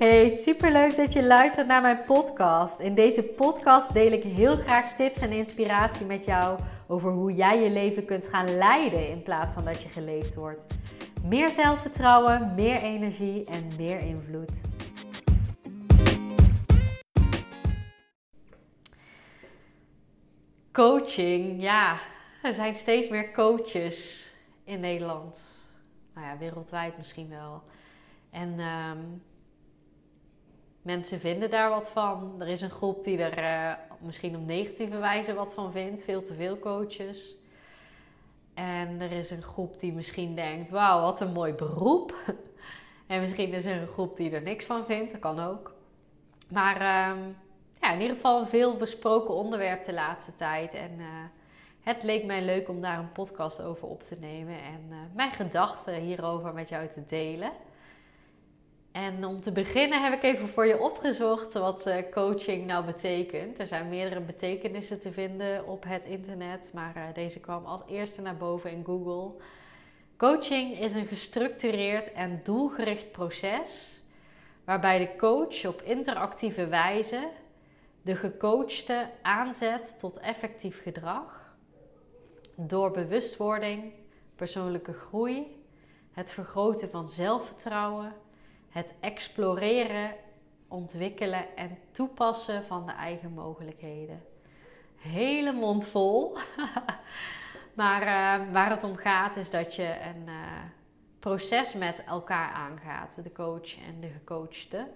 Hey, superleuk dat je luistert naar mijn podcast. In deze podcast deel ik heel graag tips en inspiratie met jou over hoe jij je leven kunt gaan leiden in plaats van dat je geleefd wordt. Meer zelfvertrouwen, meer energie en meer invloed. Coaching, ja, er zijn steeds meer coaches in Nederland. Nou ja, wereldwijd misschien wel. En um, mensen vinden daar wat van. Er is een groep die er uh, misschien op negatieve wijze wat van vindt. Veel te veel coaches. En er is een groep die misschien denkt: wauw, wat een mooi beroep. en misschien is er een groep die er niks van vindt. Dat kan ook. Maar uh, ja, in ieder geval een veel besproken onderwerp de laatste tijd. En uh, het leek mij leuk om daar een podcast over op te nemen. En uh, mijn gedachten hierover met jou te delen. En om te beginnen heb ik even voor je opgezocht wat uh, coaching nou betekent. Er zijn meerdere betekenissen te vinden op het internet, maar uh, deze kwam als eerste naar boven in Google. Coaching is een gestructureerd en doelgericht proces waarbij de coach op interactieve wijze de gecoachte aanzet tot effectief gedrag door bewustwording, persoonlijke groei, het vergroten van zelfvertrouwen het exploreren, ontwikkelen en toepassen van de eigen mogelijkheden. Hele mond vol. maar uh, waar het om gaat is dat je een uh, proces met elkaar aangaat, de coach en de gecoachte.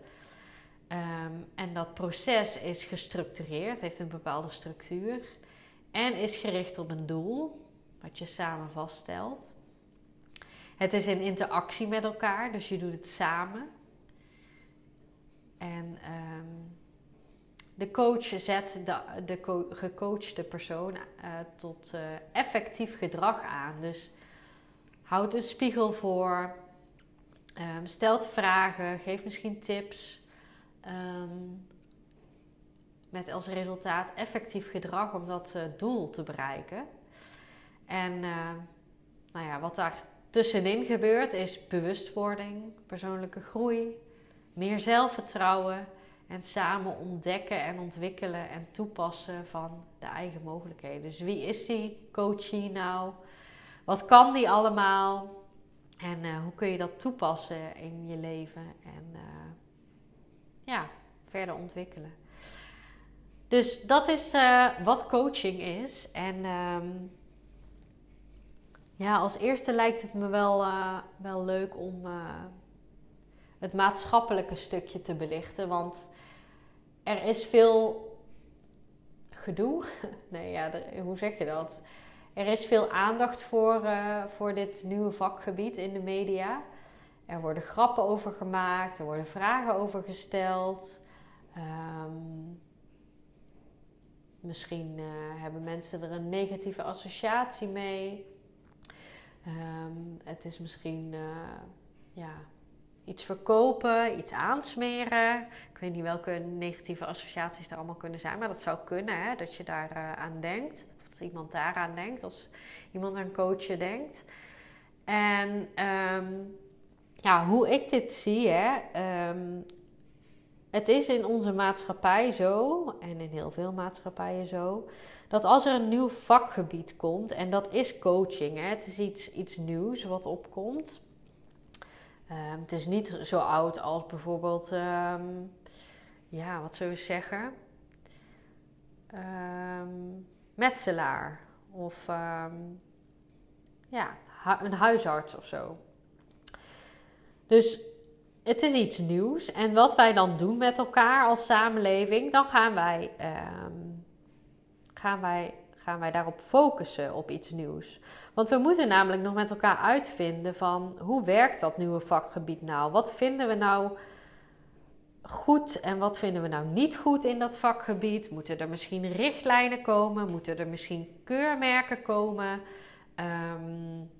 Um, en dat proces is gestructureerd, heeft een bepaalde structuur en is gericht op een doel, wat je samen vaststelt. Het is in interactie met elkaar, dus je doet het samen. En um, de coach zet de, de gecoachte persoon uh, tot uh, effectief gedrag aan. Dus houdt een spiegel voor, um, stelt vragen, geeft misschien tips. Um, met als resultaat effectief gedrag om dat uh, doel te bereiken. En nou ja, wat daar tussenin gebeurt is bewustwording, persoonlijke groei, meer zelfvertrouwen en samen ontdekken en ontwikkelen en toepassen van de eigen mogelijkheden. Dus wie is die coachie nou? Wat kan die allemaal? En uh, hoe kun je dat toepassen in je leven en uh, ja, verder ontwikkelen? Dus dat is uh, wat coaching is. En um, ja, als eerste lijkt het me wel, uh, wel leuk om uh, het maatschappelijke stukje te belichten. Want er is veel gedoe. nee, ja, hoe zeg je dat? Er is veel aandacht voor, uh, voor dit nieuwe vakgebied in de media. Er worden grappen over gemaakt, er worden vragen over gesteld. Um, misschien hebben mensen er een negatieve associatie mee. Um, het is misschien uh, ja, iets verkopen, iets aansmeren. Ik weet niet welke negatieve associaties er allemaal kunnen zijn, maar dat zou kunnen, hè, dat je daar uh, aan denkt. Of dat iemand daaraan denkt, als iemand aan coachen denkt. En um, ja, hoe ik dit zie, hè, um, het is in onze maatschappij zo, en in heel veel maatschappijen zo, dat als er een nieuw vakgebied komt, en dat is coaching, hè, het is iets, iets nieuws wat opkomt. Um, het is niet zo oud als bijvoorbeeld, um, ja, wat zullen we zeggen? Um, metselaar of ja, een huisarts of zo. Dus het is iets nieuws. En wat wij dan doen met elkaar als samenleving, dan gaan wij, gaan wij gaan wij daarop focussen op iets nieuws. Want we moeten namelijk nog met elkaar uitvinden van hoe werkt dat nieuwe vakgebied nou? Wat vinden we nou goed en wat vinden we nou niet goed in dat vakgebied? Moeten er misschien richtlijnen komen? Moeten er misschien keurmerken komen? Um,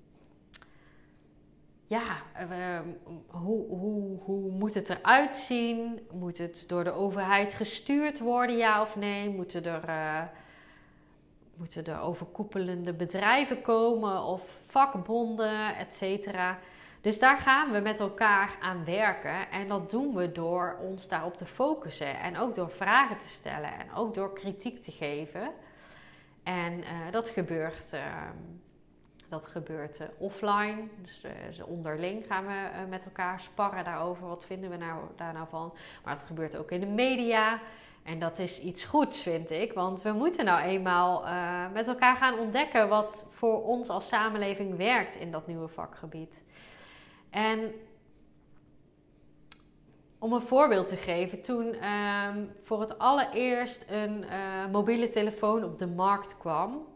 ja, ehm, hoe, hoe, hoe moet het eruit zien? Moet het door de overheid gestuurd worden, ja of nee? Moeten er, uh, moeten er overkoepelende bedrijven komen of vakbonden, et cetera? Dus daar gaan we met elkaar aan werken. En dat doen we door ons daarop te focussen. En ook door vragen te stellen. En ook door kritiek te geven. En uh, dat gebeurt, uh, dat gebeurt uh, offline. Dus, dus, onderling gaan we met elkaar sparren daarover. Wat vinden we nou, daar nou van? Maar dat gebeurt ook in de media. En dat is iets goeds, vind ik. Want we moeten nou eenmaal met elkaar gaan ontdekken wat voor ons als samenleving werkt in dat nieuwe vakgebied. En om een voorbeeld te geven, toen um, voor het allereerst een uh, mobiele telefoon op de markt kwam,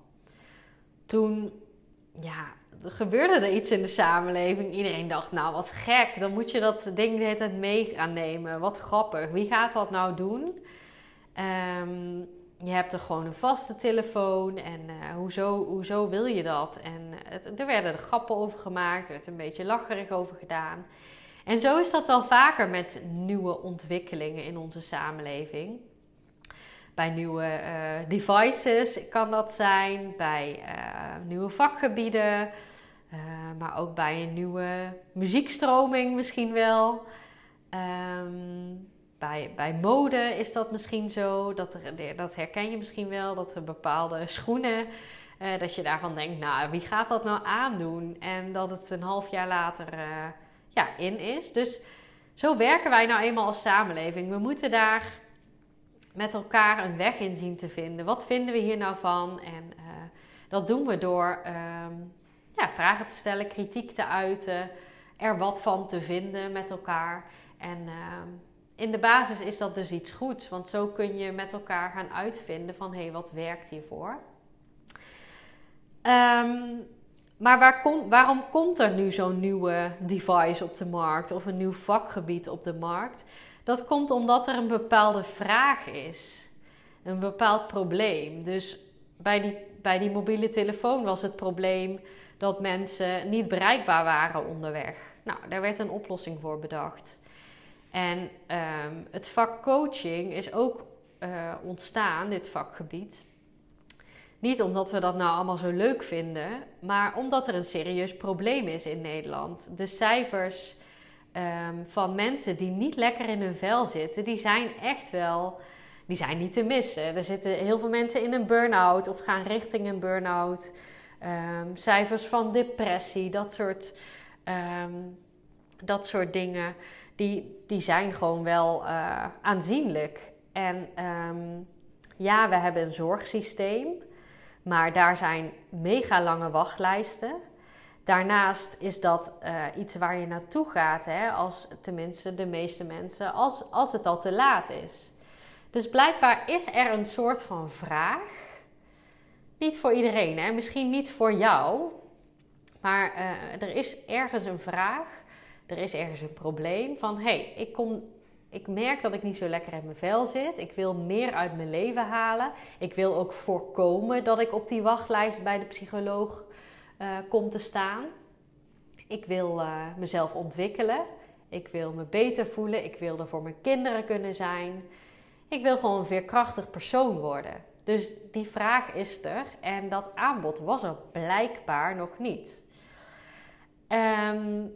toen ja, gebeurde er iets in de samenleving. Iedereen dacht, nou wat gek, dan moet je dat ding de hele mee gaan nemen. Wat grappig, wie gaat dat nou doen? Um, je hebt er gewoon een vaste telefoon en uh, hoezo, hoezo wil je dat? En eh, er werden er grappen over gemaakt, er werd een beetje lacherig over gedaan. En zo is dat wel vaker met nieuwe ontwikkelingen in onze samenleving. Bij nieuwe uh, devices kan dat zijn, bij nieuwe vakgebieden, maar ook bij een nieuwe muziekstroming misschien wel. Um, bij, bij mode is dat misschien zo. Dat, er, dat herken je misschien wel. Dat er bepaalde schoenen. Uh, dat je daarvan denkt, nou, wie gaat dat nou aandoen? En dat het een half jaar later uh, ja, in is. Dus zo werken wij nou eenmaal als samenleving. We moeten daar met elkaar een weg in zien te vinden. Wat vinden we hier nou van? En uh, dat doen we door ehm, ja, vragen te stellen, kritiek te uiten, er wat van te vinden met elkaar. En ehm, in de basis is dat dus iets goeds, want zo kun je met elkaar gaan uitvinden van hé, hey, wat werkt hiervoor? Um, maar waar waarom komt er nu zo'n nieuwe device op de markt of een nieuw vakgebied op de markt? Dat komt omdat er een bepaalde vraag is, een bepaald probleem. Dus bij die, bij die mobiele telefoon was het probleem dat mensen niet bereikbaar waren onderweg. Nou, daar werd een oplossing voor bedacht. En ehm, het vak coaching is ook uh, ontstaan, dit vakgebied. Niet omdat we dat nou allemaal zo leuk vinden, maar omdat er een serieus probleem is in Nederland. De cijfers um, van mensen die niet lekker in hun vel zitten, die zijn echt wel, die zijn niet te missen. Er zitten heel veel mensen in een burn-out of gaan richting een burn-out. Um, cijfers van depressie, dat soort, dat soort dingen die, die zijn gewoon wel uh, aanzienlijk. En um, ja, we hebben een zorgsysteem, maar daar zijn mega lange wachtlijsten. Daarnaast is dat uh, iets waar je naartoe gaat, hè, als tenminste de meeste mensen, als, als het al te laat is. Dus blijkbaar is er een soort van vraag. Niet voor iedereen, hè? misschien niet voor jou, maar uh, er is ergens een vraag er is ergens een probleem van hé, hey, ik kom ik merk dat ik niet zo lekker in mijn vel zit. Ik wil meer uit mijn leven halen. Ik wil ook voorkomen dat ik op die wachtlijst bij de psycholoog uh, kom te staan. Ik wil uh, mezelf ontwikkelen. Ik wil me beter voelen. Ik wil er voor mijn kinderen kunnen zijn. Ik wil gewoon een veerkrachtig persoon worden. Dus die vraag is er en dat aanbod was er blijkbaar nog niet. Um,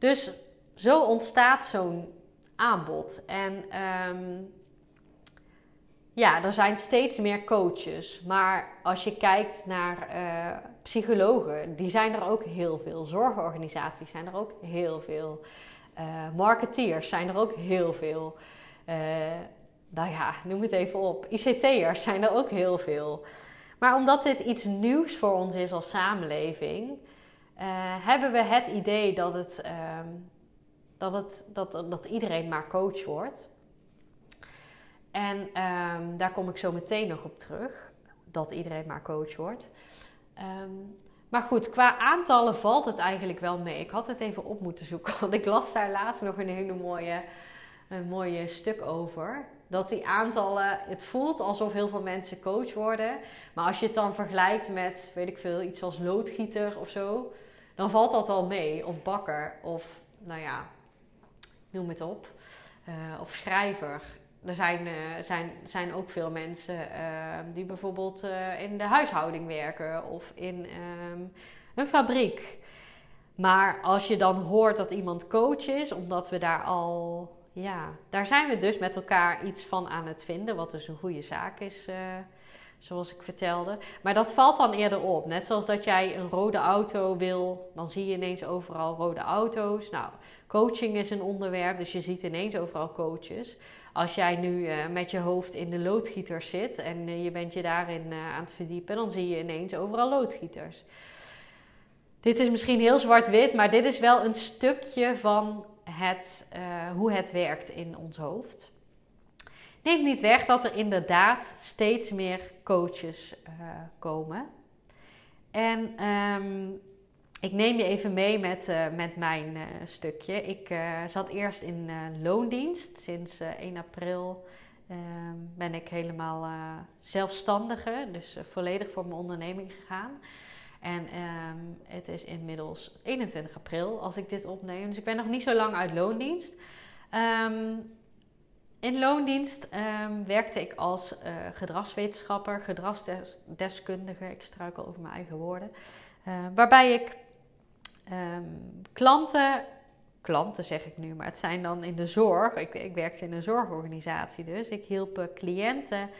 dus zo ontstaat zo'n aanbod. En um, ja, er zijn steeds meer coaches. Maar als je kijkt naar uh, psychologen, die zijn er ook heel veel. Zorgorganisaties zijn er ook heel veel. Uh, marketeers zijn er ook heel veel. Uh, nou ja, noem het even op. ICT'ers zijn er ook heel veel. Maar omdat dit iets nieuws voor ons is als samenleving, hebben we het idee dat, het, uh, dat, het, dat, dat iedereen maar coach wordt. En um, daar kom ik zo meteen nog op terug. dat iedereen maar coach wordt. Ehm, maar goed, qua aantallen valt het eigenlijk wel mee. Ik had het even op moeten zoeken, want ik las daar laatst nog een hele mooie, een mooie stuk over. Dat die aantallen, het voelt alsof heel veel mensen coach worden. Maar als je het dan vergelijkt met, weet ik veel, iets als loodgieter of zo, dan valt dat wel mee. Of bakker, of nou ja, noem het op. Uh, of schrijver. Er zijn, uh, zijn, zijn ook veel mensen uh, die bijvoorbeeld in de huishouding werken of in um, een fabriek. Maar als je dan hoort dat iemand coach is, omdat we daar al, ja, daar zijn we dus met elkaar iets van aan het vinden, wat dus een goede zaak is zoals ik vertelde. Maar dat valt dan eerder op. Net zoals dat jij een rode auto wil, dan zie je ineens overal rode auto's. Nou, coaching is een onderwerp, dus je ziet ineens overal coaches. Als jij nu uh, met je hoofd in de loodgieter zit en uh, je bent je daarin uh, aan het verdiepen, dan zie je ineens overal loodgieters. Dit is misschien heel zwart-wit, maar dit is wel een stukje van het, hoe het werkt in ons hoofd. Neemt niet weg dat er inderdaad steeds meer coaches komen. En um, ik neem je even mee met, uh, met mijn uh, stukje. Ik zat eerst in loondienst. Sinds 1 april ehm, ben ik helemaal zelfstandige, dus volledig voor mijn onderneming gegaan. En um, het is inmiddels 21 april als ik dit opneem. Dus ik ben nog niet zo lang uit loondienst. In loondienst werkte ik als gedragswetenschapper, gedragsdeskundige. Ik struikel over mijn eigen woorden. waarbij ik um, klanten, klanten zeg ik nu, maar het zijn dan in de zorg. Ik, ik werkte in een zorgorganisatie dus. Ik hielp cliënten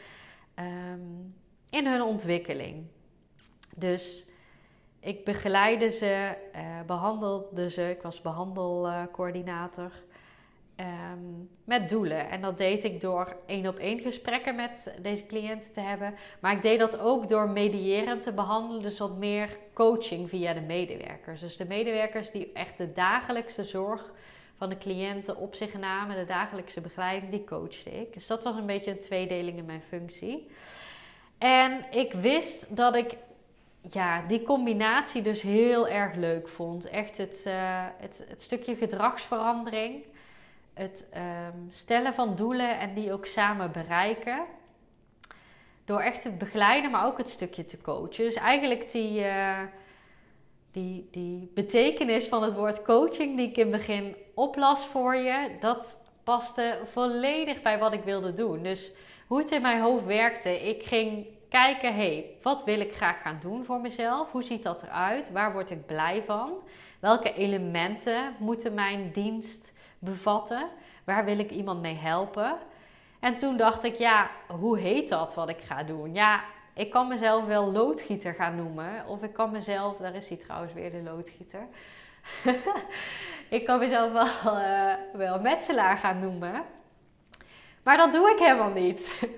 um, in hun ontwikkeling. Dus ik begeleide ze, behandelde ze. Ik was behandelcoördinator. Um, met doelen. En dat deed ik door één op één gesprekken met deze cliënten te hebben. Maar ik deed dat ook door mediërend te behandelen. Dus wat meer coaching via de medewerkers. Dus de medewerkers die echt de dagelijkse zorg van de cliënten op zich namen, de dagelijkse begeleiding, die coachte ik. Dus dat was een beetje een tweedeling in mijn functie. En ik wist dat ik ja, die combinatie dus heel erg leuk vond. Echt het, uh, het, het stukje gedragsverandering het ehm, stellen van doelen en die ook samen bereiken. Door echt te begeleiden, maar ook het stukje te coachen. Dus eigenlijk die, uh, die, die betekenis van het woord coaching die ik in het begin oplas voor je, dat paste volledig bij wat ik wilde doen. Dus hoe het in mijn hoofd werkte, ik ging kijken, hey, wat wil ik graag gaan doen voor mezelf? Hoe ziet dat eruit? Waar word ik blij van? Welke elementen moeten mijn dienst bevatten? Waar wil ik iemand mee helpen? En toen dacht ik, ja, hoe heet dat wat ik ga doen? Ja, ik kan mezelf wel loodgieter gaan noemen. Of ik kan mezelf, daar is hij trouwens weer de loodgieter. ik kan mezelf wel, uh, wel metselaar gaan noemen. Maar dat doe ik helemaal niet.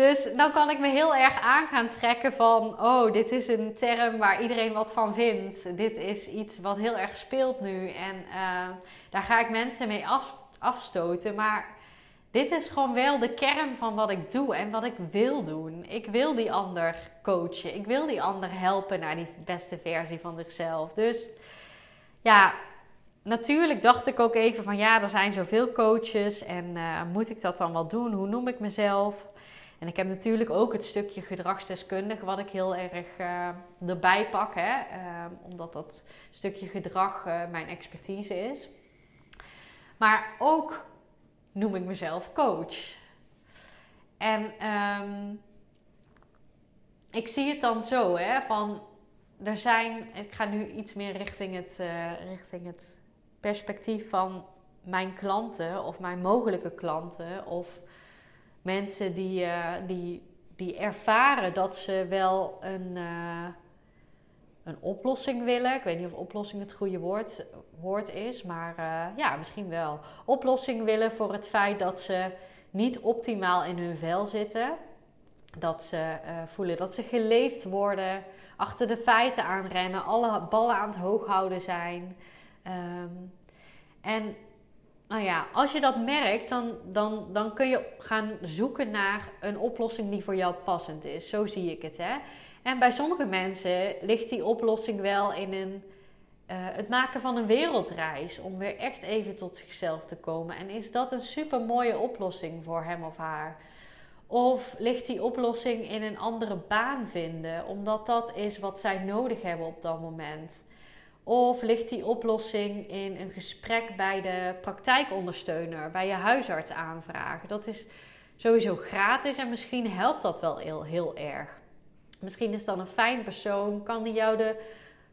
Dus dan kan ik me heel erg aan gaan trekken van, oh, dit is een term waar iedereen wat van vindt. Dit is iets wat heel erg speelt nu en uh, daar ga ik mensen mee af, afstoten. Maar dit is gewoon wel de kern van wat ik doe en wat ik wil doen. Ik wil die ander coachen. Ik wil die ander helpen naar die beste versie van zichzelf. Dus ja, natuurlijk dacht ik ook even van ja, er zijn zoveel coaches en uh, moet ik dat dan wel doen? Hoe noem ik mezelf? En ik heb natuurlijk ook het stukje gedragsdeskundige, wat ik heel erg uh, erbij pak, hè? Uh, omdat dat stukje gedrag uh, mijn expertise is. Maar ook noem ik mezelf coach. En um, ik zie het dan zo, hè, van er zijn, ik ga nu iets meer richting het, richting het perspectief van mijn klanten of mijn mogelijke klanten of mensen die, uh, die, die ervaren dat ze wel een, uh, een oplossing willen. Ik weet niet of oplossing het goede woord, woord is, maar uh, ja, misschien wel. Oplossing willen voor het feit dat ze niet optimaal in hun vel zitten. Dat ze voelen dat ze geleefd worden, achter de feiten aanrennen, alle ballen aan het hoog houden zijn. Um, en nou ja, als je dat merkt, dan, dan, dan kun je gaan zoeken naar een oplossing die voor jou passend is. Zo zie ik het. Hè? En bij sommige mensen ligt die oplossing wel in een, uh, het maken van een wereldreis. Om weer echt even tot zichzelf te komen. En is dat een super mooie oplossing voor hem of haar? Of ligt die oplossing in een andere baan vinden, omdat dat is wat zij nodig hebben op dat moment? Of ligt die oplossing in een gesprek bij de praktijkondersteuner, bij je huisarts aanvragen? Dat is sowieso gratis en misschien helpt dat wel heel, erg. Misschien is dan een fijn persoon, kan die jou de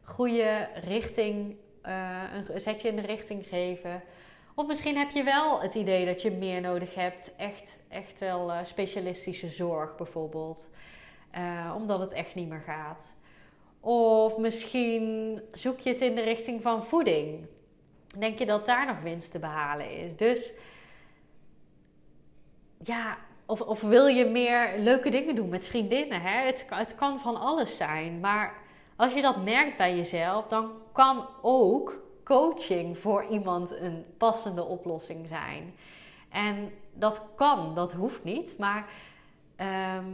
goede richting, uh, een zetje in de richting geven. Of misschien heb je wel het idee dat je meer nodig hebt. Echt, echt wel uh, specialistische zorg bijvoorbeeld. Uh, omdat het echt niet meer gaat. Of misschien zoek je het in de richting van voeding. Denk je dat daar nog winst te behalen is? Dus ja, of, of wil je meer leuke dingen doen met vriendinnen? Hè? Het, het kan van alles zijn. Maar als je dat merkt bij jezelf, dan kan ook coaching voor iemand een passende oplossing zijn. En dat kan, dat hoeft niet. Maar ehm,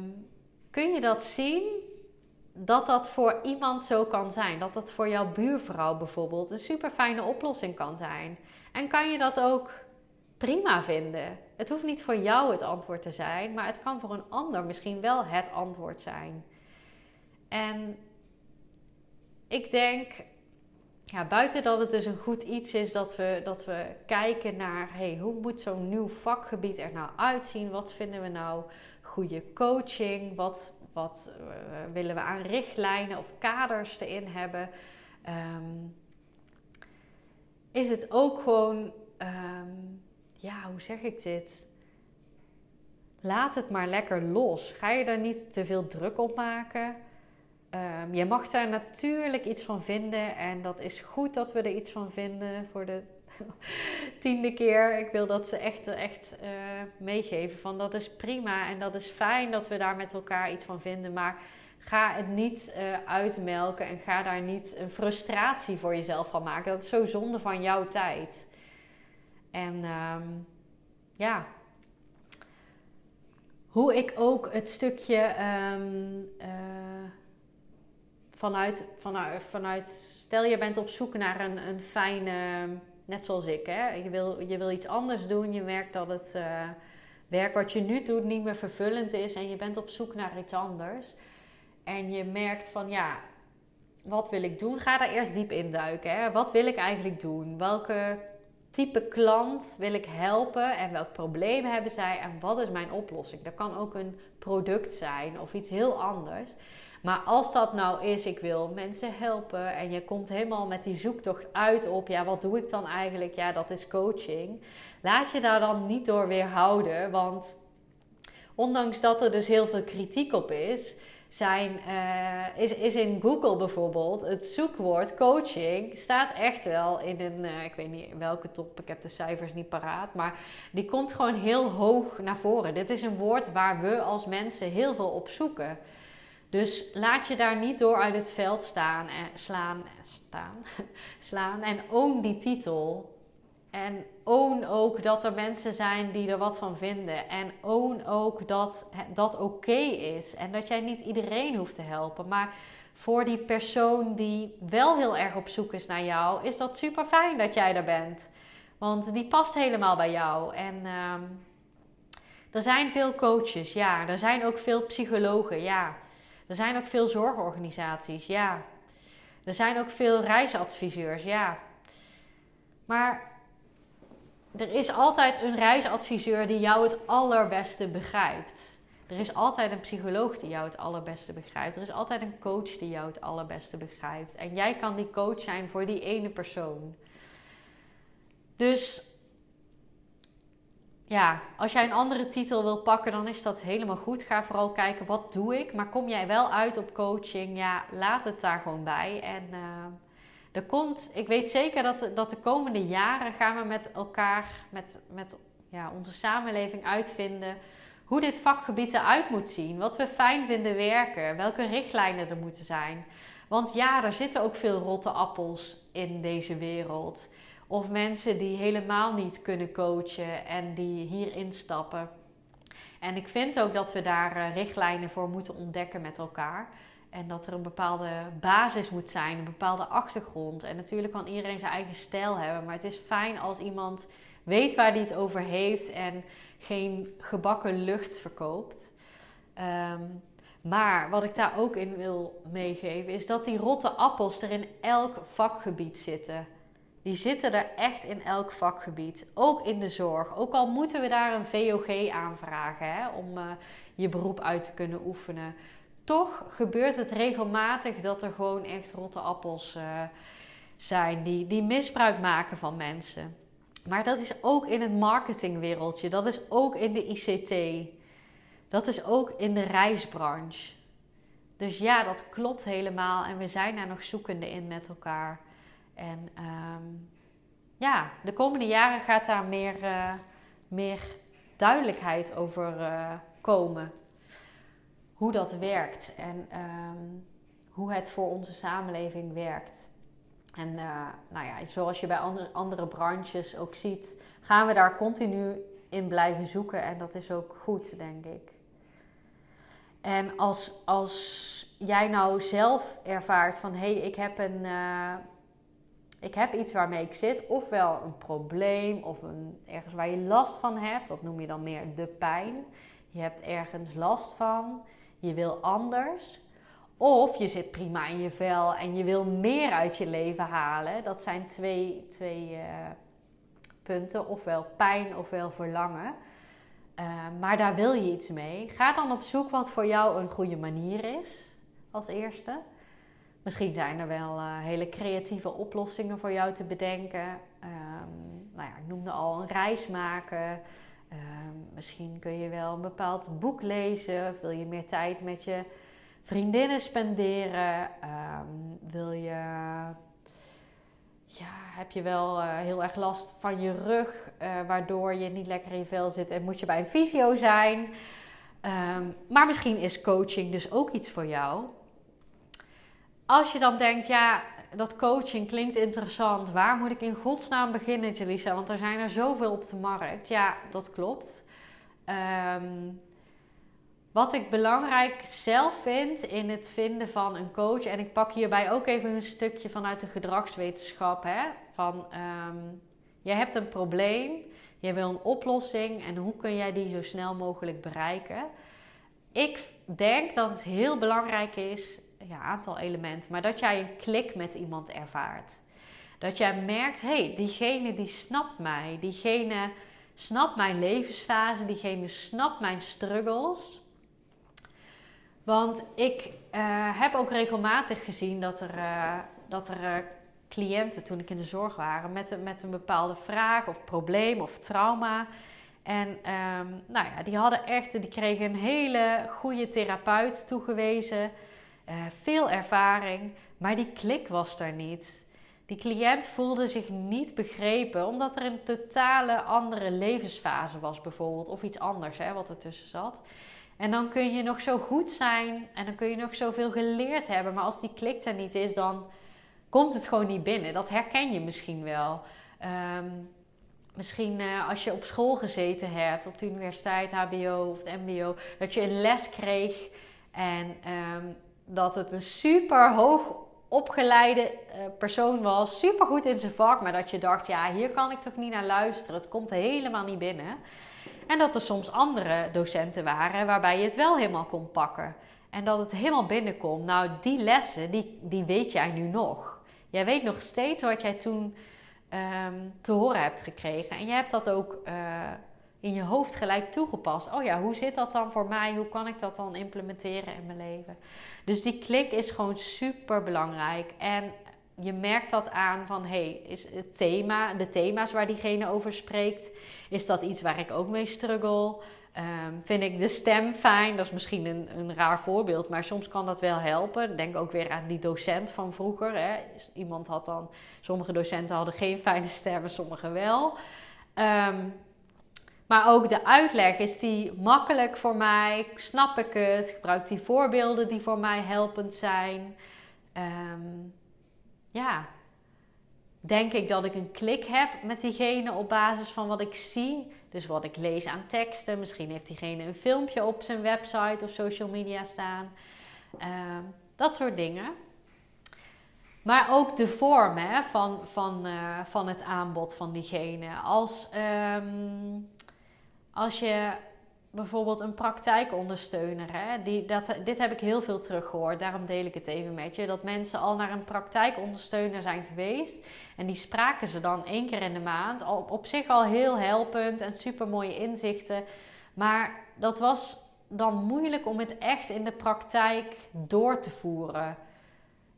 kun je dat zien? Dat dat voor iemand zo kan zijn. Dat dat voor jouw buurvrouw bijvoorbeeld een super fijne oplossing kan zijn. En kan je dat ook prima vinden? Het hoeft niet voor jou het antwoord te zijn, maar het kan voor een ander misschien wel het antwoord zijn. En ik denk ja, buiten dat het dus een goed iets is dat we, dat we kijken naar hey, hoe moet zo'n nieuw vakgebied er nou uitzien? Wat vinden we nou goede coaching? Wat, wat uh, willen we aan richtlijnen of kaders erin hebben? Um, is het ook gewoon, um, ja, hoe zeg ik dit? Laat het maar lekker los. Ga je daar niet te veel druk op maken? Um, je mag daar natuurlijk iets van vinden en dat is goed dat we er iets van vinden voor de tiende keer. Ik wil dat ze echt, echt uh, meegeven van dat is prima en dat is fijn dat we daar met elkaar iets van vinden, maar ga het niet uh, uitmelken en ga daar niet een frustratie voor jezelf van maken. Dat is zo zonde van jouw tijd. En um, ja, hoe ik ook het stukje um, uh, vanuit, vanuit, vanuit, stel je bent op zoek naar een, een fijne, net zoals ik, hè? Je, wil, je wil iets anders doen, je merkt dat het uh, werk wat je nu doet niet meer vervullend is en je bent op zoek naar iets anders. En je merkt van ja, wat wil ik doen? Ga daar eerst diep induiken. Hè? Wat wil ik eigenlijk doen? Welke type klant wil ik helpen en welk probleem hebben zij en wat is mijn oplossing? Dat kan ook een product zijn of iets heel anders. Maar als dat nou is, ik wil mensen helpen en je komt helemaal met die zoektocht uit op, ja, wat doe ik dan eigenlijk? Ja, dat is coaching. Laat je daar dan niet door weerhouden, want ondanks dat er dus heel veel kritiek op is, zijn, uh, is, is in Google bijvoorbeeld het zoekwoord coaching staat echt wel in een, uh, ik weet niet welke top, ik heb de cijfers niet paraat, maar die komt gewoon heel hoog naar voren. Dit is een woord waar we als mensen heel veel op zoeken. Dus laat je daar niet door uit het veld staan en slaan, staan, slaan en own die titel. En own ook dat er mensen zijn die er wat van vinden. En own ook dat dat oké is. En dat jij niet iedereen hoeft te helpen. Maar voor die persoon die wel heel erg op zoek is naar jou, is dat super fijn dat jij er bent. Want die past helemaal bij jou. En uh, er zijn veel coaches, ja. Er zijn ook veel psychologen, ja. Er zijn ook veel zorgorganisaties, ja. Er zijn ook veel reisadviseurs, ja. Maar er is altijd een reisadviseur die jou het allerbeste begrijpt. Er is altijd een psycholoog die jou het allerbeste begrijpt. Er is altijd een coach die jou het allerbeste begrijpt. En jij kan die coach zijn voor die ene persoon. Dus ja, als jij een andere titel wil pakken, dan is dat helemaal goed. Ga vooral kijken wat doe ik. Maar kom jij wel uit op coaching, ja, laat het daar gewoon bij. En uh, er komt, ik weet zeker dat, dat de komende jaren gaan we met elkaar, met, met ja, onze samenleving uitvinden hoe dit vakgebied eruit moet zien. Wat we fijn vinden werken, welke richtlijnen er moeten zijn. Want ja, er zitten ook veel rotte appels in deze wereld Of mensen die helemaal niet kunnen coachen en die hier instappen. En ik vind ook dat we daar eh, richtlijnen voor moeten ontdekken met elkaar. En dat er een bepaalde basis moet zijn, een bepaalde achtergrond. En natuurlijk kan iedereen zijn eigen stijl hebben. Maar het is fijn als iemand weet waar hij het over heeft en geen gebakken lucht verkoopt. Ehm, maar wat ik daar ook in wil meegeven, is dat die rotte appels er in elk vakgebied zitten. Die zitten er echt in elk vakgebied. Ook in de zorg. Ook al moeten we daar een VOG aanvragen hè, om uh, je beroep uit te kunnen oefenen. Toch gebeurt het regelmatig dat er gewoon echt rotte appels uh, zijn die, die misbruik maken van mensen. Maar dat is ook in het marketingwereldje. Dat is ook in de ICT. Dat is ook in de reisbranche. Dus ja, dat klopt helemaal. En we zijn daar nog zoekende in met elkaar. En um, ja, de komende jaren gaat daar meer, uh, meer duidelijkheid over uh, komen. Hoe dat werkt en um, hoe het voor onze samenleving werkt. En uh, nou ja, zoals je bij andere, andere branches ook ziet, gaan we daar continu in blijven zoeken. En dat is ook goed, denk ik. En als, als jij nou zelf ervaart van hé, hey, ik heb een. Ik heb iets waarmee ik zit, ofwel een probleem of een, ergens waar je last van hebt, dat noem je dan meer de pijn. Je hebt ergens last van, je wil anders. Of je zit prima in je vel en je wil meer uit je leven halen. Dat zijn twee, twee uh, punten, ofwel pijn ofwel verlangen. Uh, maar daar wil je iets mee. Ga dan op zoek wat voor jou een goede manier is, als eerste. Misschien zijn er wel uh, hele creatieve oplossingen voor jou te bedenken. Um, nou ja, ik noemde al een reis maken. Um, misschien kun je wel een bepaald boek lezen. Of wil je meer tijd met je vriendinnen spenderen? Um, wil je ja, heb je wel uh, heel erg last van je rug, uh, waardoor je niet lekker in je vel zit en moet je bij een fysio zijn. Maar misschien is coaching dus ook iets voor jou. Als je dan denkt, ja, dat coaching klinkt interessant, waar moet ik in godsnaam beginnen, Jelisa? Want er zijn er zoveel op de markt. Ja, dat klopt. Um, wat ik belangrijk zelf vind in het vinden van een coach, en ik pak hierbij ook even een stukje vanuit de gedragswetenschap, hè, van um, je hebt een probleem, je wil een oplossing en hoe kun jij die zo snel mogelijk bereiken? Ik denk dat het heel belangrijk is, ja, aantal elementen, maar dat jij een klik met iemand ervaart. Dat jij merkt, hé, hey, diegene die snapt mij, diegene snapt mijn levensfase, diegene snapt mijn struggles. Want ik uh, heb ook regelmatig gezien dat er, uh, dat er uh, cliënten, toen ik in de zorg waren, met, met een bepaalde vraag of probleem of trauma. En um, nou ja, die hadden echt, die kregen een hele goede therapeut toegewezen, veel ervaring, maar die klik was er niet. Die cliënt voelde zich niet begrepen, omdat er een totale andere levensfase was, bijvoorbeeld, of iets anders hè, wat ertussen zat. En dan kun je nog zo goed zijn en dan kun je nog zoveel geleerd hebben. Maar als die klik er niet is, dan komt het gewoon niet binnen. Dat herken je misschien wel. Um, misschien uh, als je op school gezeten hebt, op de universiteit, HBO of het MBO, dat je een les kreeg en um, dat het een super hoog opgeleide uh, persoon was, super goed in zijn vak, maar dat je dacht, ja, hier kan ik toch niet naar luisteren. Het komt helemaal niet binnen. En dat er soms andere docenten waren waarbij je het wel helemaal kon pakken. En dat het helemaal binnenkomt. Nou, die lessen, die, die weet jij nu nog. Jij weet nog steeds wat jij toen um, te horen hebt gekregen. En je hebt dat ook uh, in je hoofd gelijk toegepast. Oh ja, hoe zit dat dan voor mij? Hoe kan ik dat dan implementeren in mijn leven? Dus die klik is gewoon super belangrijk. En je merkt dat aan van hey, is het thema, de thema's waar diegene over spreekt, is dat iets waar ik ook mee struggle? Um, vind ik de stem fijn? Dat is misschien een, een raar voorbeeld, maar soms kan dat wel helpen. Denk ook weer aan die docent van vroeger. Hè. Iemand had dan, sommige docenten hadden geen fijne stemmen, sommige wel. Um, maar ook de uitleg is die makkelijk voor mij. Snap ik het? Gebruik die voorbeelden die voor mij helpend zijn. Um, ja, denk ik dat ik een klik heb met diegene op basis van wat ik zie. Dus wat ik lees aan teksten. Misschien heeft diegene een filmpje op zijn website of social media staan. Ehm, dat soort dingen. Maar ook de vorm hè, van, van, uh, van het aanbod van diegene. Als, um, als je bijvoorbeeld een praktijkondersteuner. Hè? Die, dat, dit heb ik heel veel teruggehoord, daarom deel ik het even met je. Dat mensen al naar een praktijkondersteuner zijn geweest. En die spraken ze dan één keer in de maand. Op, op zich al heel helpend en super mooie inzichten. Maar dat was dan moeilijk om het echt in de praktijk door te voeren.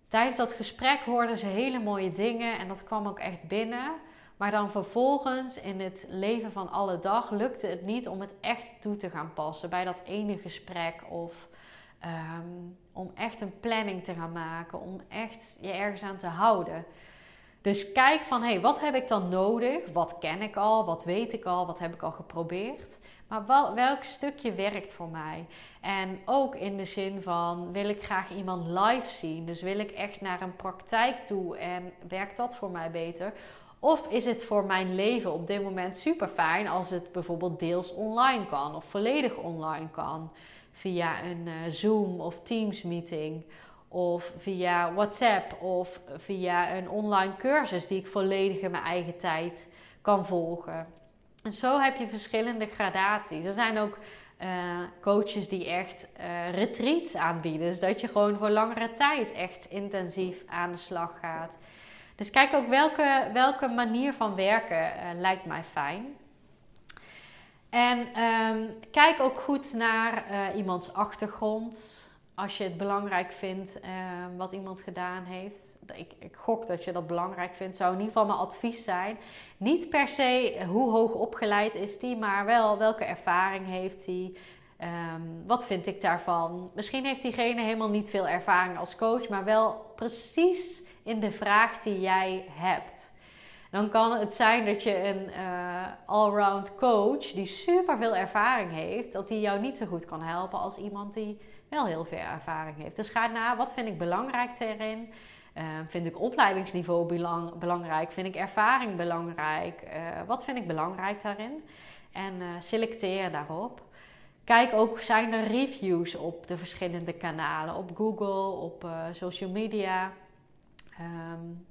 Tijdens dat gesprek hoorden ze hele mooie dingen en dat kwam ook echt binnen. Maar dan vervolgens in het leven van alle dag lukte het niet om het echt toe te gaan passen bij dat ene gesprek of ehm, om echt een planning te gaan maken, om echt je ergens aan te houden. Dus kijk van hé, hey, wat heb ik dan nodig? Wat ken ik al? Wat weet ik al? Wat heb ik al geprobeerd? Maar wel, welk stukje werkt voor mij? En ook in de zin van wil ik graag iemand live zien? Dus wil ik echt naar een praktijk toe en werkt dat voor mij beter? Of is het voor mijn leven op dit moment super fijn als het bijvoorbeeld deels online kan of volledig online kan? Via een uh, Zoom of Teams meeting of via WhatsApp of via een online cursus die ik volledig in mijn eigen tijd kan volgen. En zo heb je verschillende gradaties. Er zijn ook uh, coaches die echt uh, retreats aanbieden. Dus dat je gewoon voor langere tijd echt intensief aan de slag gaat. Dus kijk ook welke, welke manier van werken uh, lijkt mij fijn. En um, kijk ook goed naar uh, iemands achtergrond. Als je het belangrijk vindt uh, wat iemand gedaan heeft. Ik, ik, gok dat je dat belangrijk vindt. Zou in ieder geval mijn advies zijn. Niet per se hoe hoog opgeleid is die, maar wel welke ervaring heeft hij. Um, wat vind ik daarvan? Misschien heeft diegene helemaal niet veel ervaring als coach, maar wel precies in de vraag die jij hebt. Dan kan het zijn dat je een uh, allround coach die super veel ervaring heeft, dat die jou niet zo goed kan helpen als iemand die wel heel veel ervaring heeft. Dus ga na, wat vind ik belangrijk daarin? Uh, vind ik opleidingsniveau belang, belangrijk? Vind ik ervaring belangrijk? Uh, wat vind ik belangrijk daarin? En selecteer daarop. Kijk ook, zijn er reviews op de verschillende kanalen? Op Google, op social media. Um,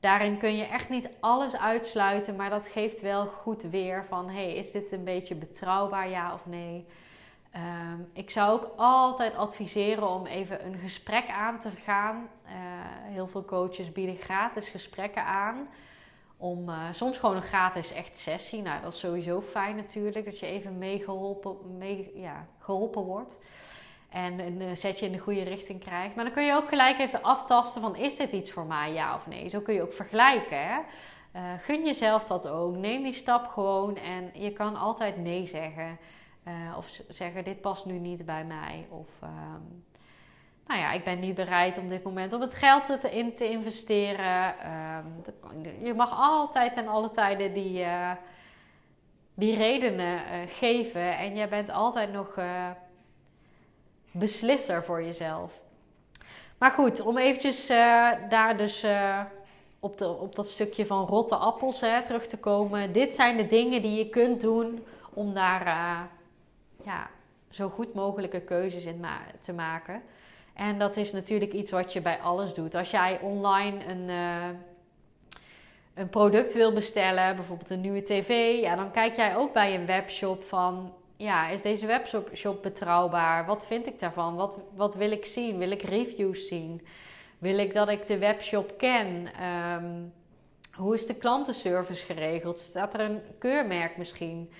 daarin kun je echt niet alles uitsluiten, maar dat geeft wel goed weer van: hey, is dit een beetje betrouwbaar, ja of nee? Um, ik zou ook altijd adviseren om even een gesprek aan te gaan. Uh, heel veel coaches bieden gratis gesprekken aan. Om uh, soms gewoon een gratis echt sessie. Nou, dat is sowieso fijn natuurlijk, dat je even meegeholpen, mee, ja, geholpen wordt en een eh, setje in de goede richting krijgt. Maar dan kun je ook gelijk even aftasten van is dit iets voor mij, ja of nee. Zo kun je ook vergelijken. Hè? Uh, gun jezelf dat ook. Neem die stap gewoon en je kan altijd nee zeggen. Uh, of zeggen dit past nu niet bij mij. Of ehm, nou ja, ik ben niet bereid om dit moment om het geld in te investeren. Uh, je mag altijd en alle tijden die, die redenen geven. En jij bent altijd nog beslisser voor jezelf. Maar goed, om eventjes uh, daar dus uh, op, de, op dat stukje van rotte appels hè, terug te komen. Dit zijn de dingen die je kunt doen om daar uh, ja, zo goed mogelijke keuzes in te maken. En dat is natuurlijk iets wat je bij alles doet. Als jij online een, een product wil bestellen, bijvoorbeeld een nieuwe tv, ja, dan kijk jij ook bij een webshop van ja, is deze webshop betrouwbaar? Wat vind ik daarvan? Wat, wat wil ik zien? Wil ik reviews zien? Wil ik dat ik de webshop ken? Ehm, hoe is de klantenservice geregeld? Staat er een keurmerk misschien?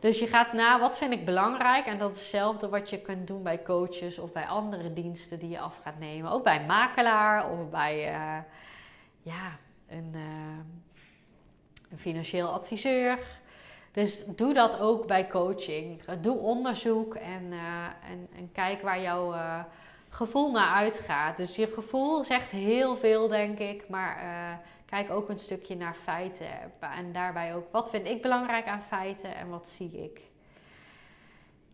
Dus je gaat na, wat vind ik belangrijk? En dat is hetzelfde wat je kunt doen bij coaches of bij andere diensten die je af gaat nemen. Ook bij een makelaar of bij uh, ja, een, uh, een financieel adviseur. Dus doe dat ook bij coaching. Doe onderzoek en, uh, en, en, kijk waar jouw uh, gevoel naar uitgaat. Dus je gevoel zegt heel veel, denk ik. Maar kijk ook een stukje naar feiten. En daarbij ook, wat vind ik belangrijk aan feiten en wat zie ik?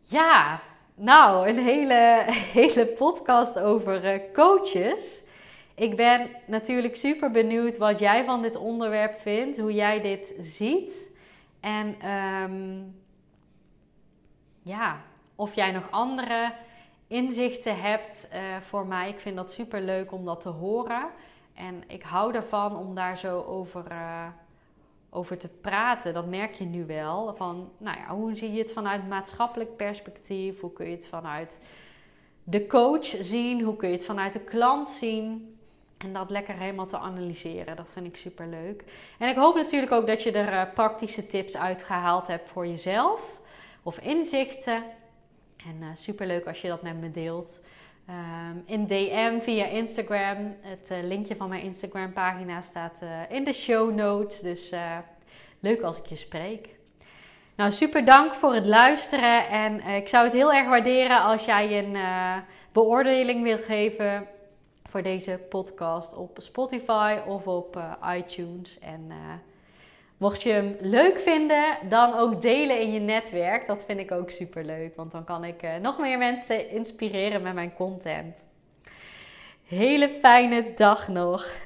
Ja, nou, een hele, hele podcast over coaches. Ik ben natuurlijk super benieuwd wat jij van dit onderwerp vindt, hoe jij dit ziet. En ehm, ja, of jij nog andere inzichten hebt uh, voor mij. Ik vind dat super leuk om dat te horen. En ik hou ervan om daar zo over, uh, over te praten. Dat merk je nu wel. Van, nou ja, hoe zie je het vanuit maatschappelijk perspectief? Hoe kun je het vanuit de coach zien? Hoe kun je het vanuit de klant zien? En dat lekker helemaal te analyseren. Dat vind ik super leuk. En ik hoop natuurlijk ook dat je er uh, praktische tips uitgehaald hebt voor jezelf. Of inzichten. En uh, super leuk als je dat met me deelt. Um, in DM via Instagram. Het uh, linkje van mijn Instagram pagina staat in de show notes. Dus leuk als ik je spreek. Nou, super dank voor het luisteren. En ik zou het heel erg waarderen als jij een beoordeling wil geven voor deze podcast op Spotify of op uh, iTunes. En uh, mocht je hem leuk vinden, dan ook delen in je netwerk. Dat vind ik ook super leuk, want dan kan ik uh, nog meer mensen inspireren met mijn content. Hele fijne dag nog.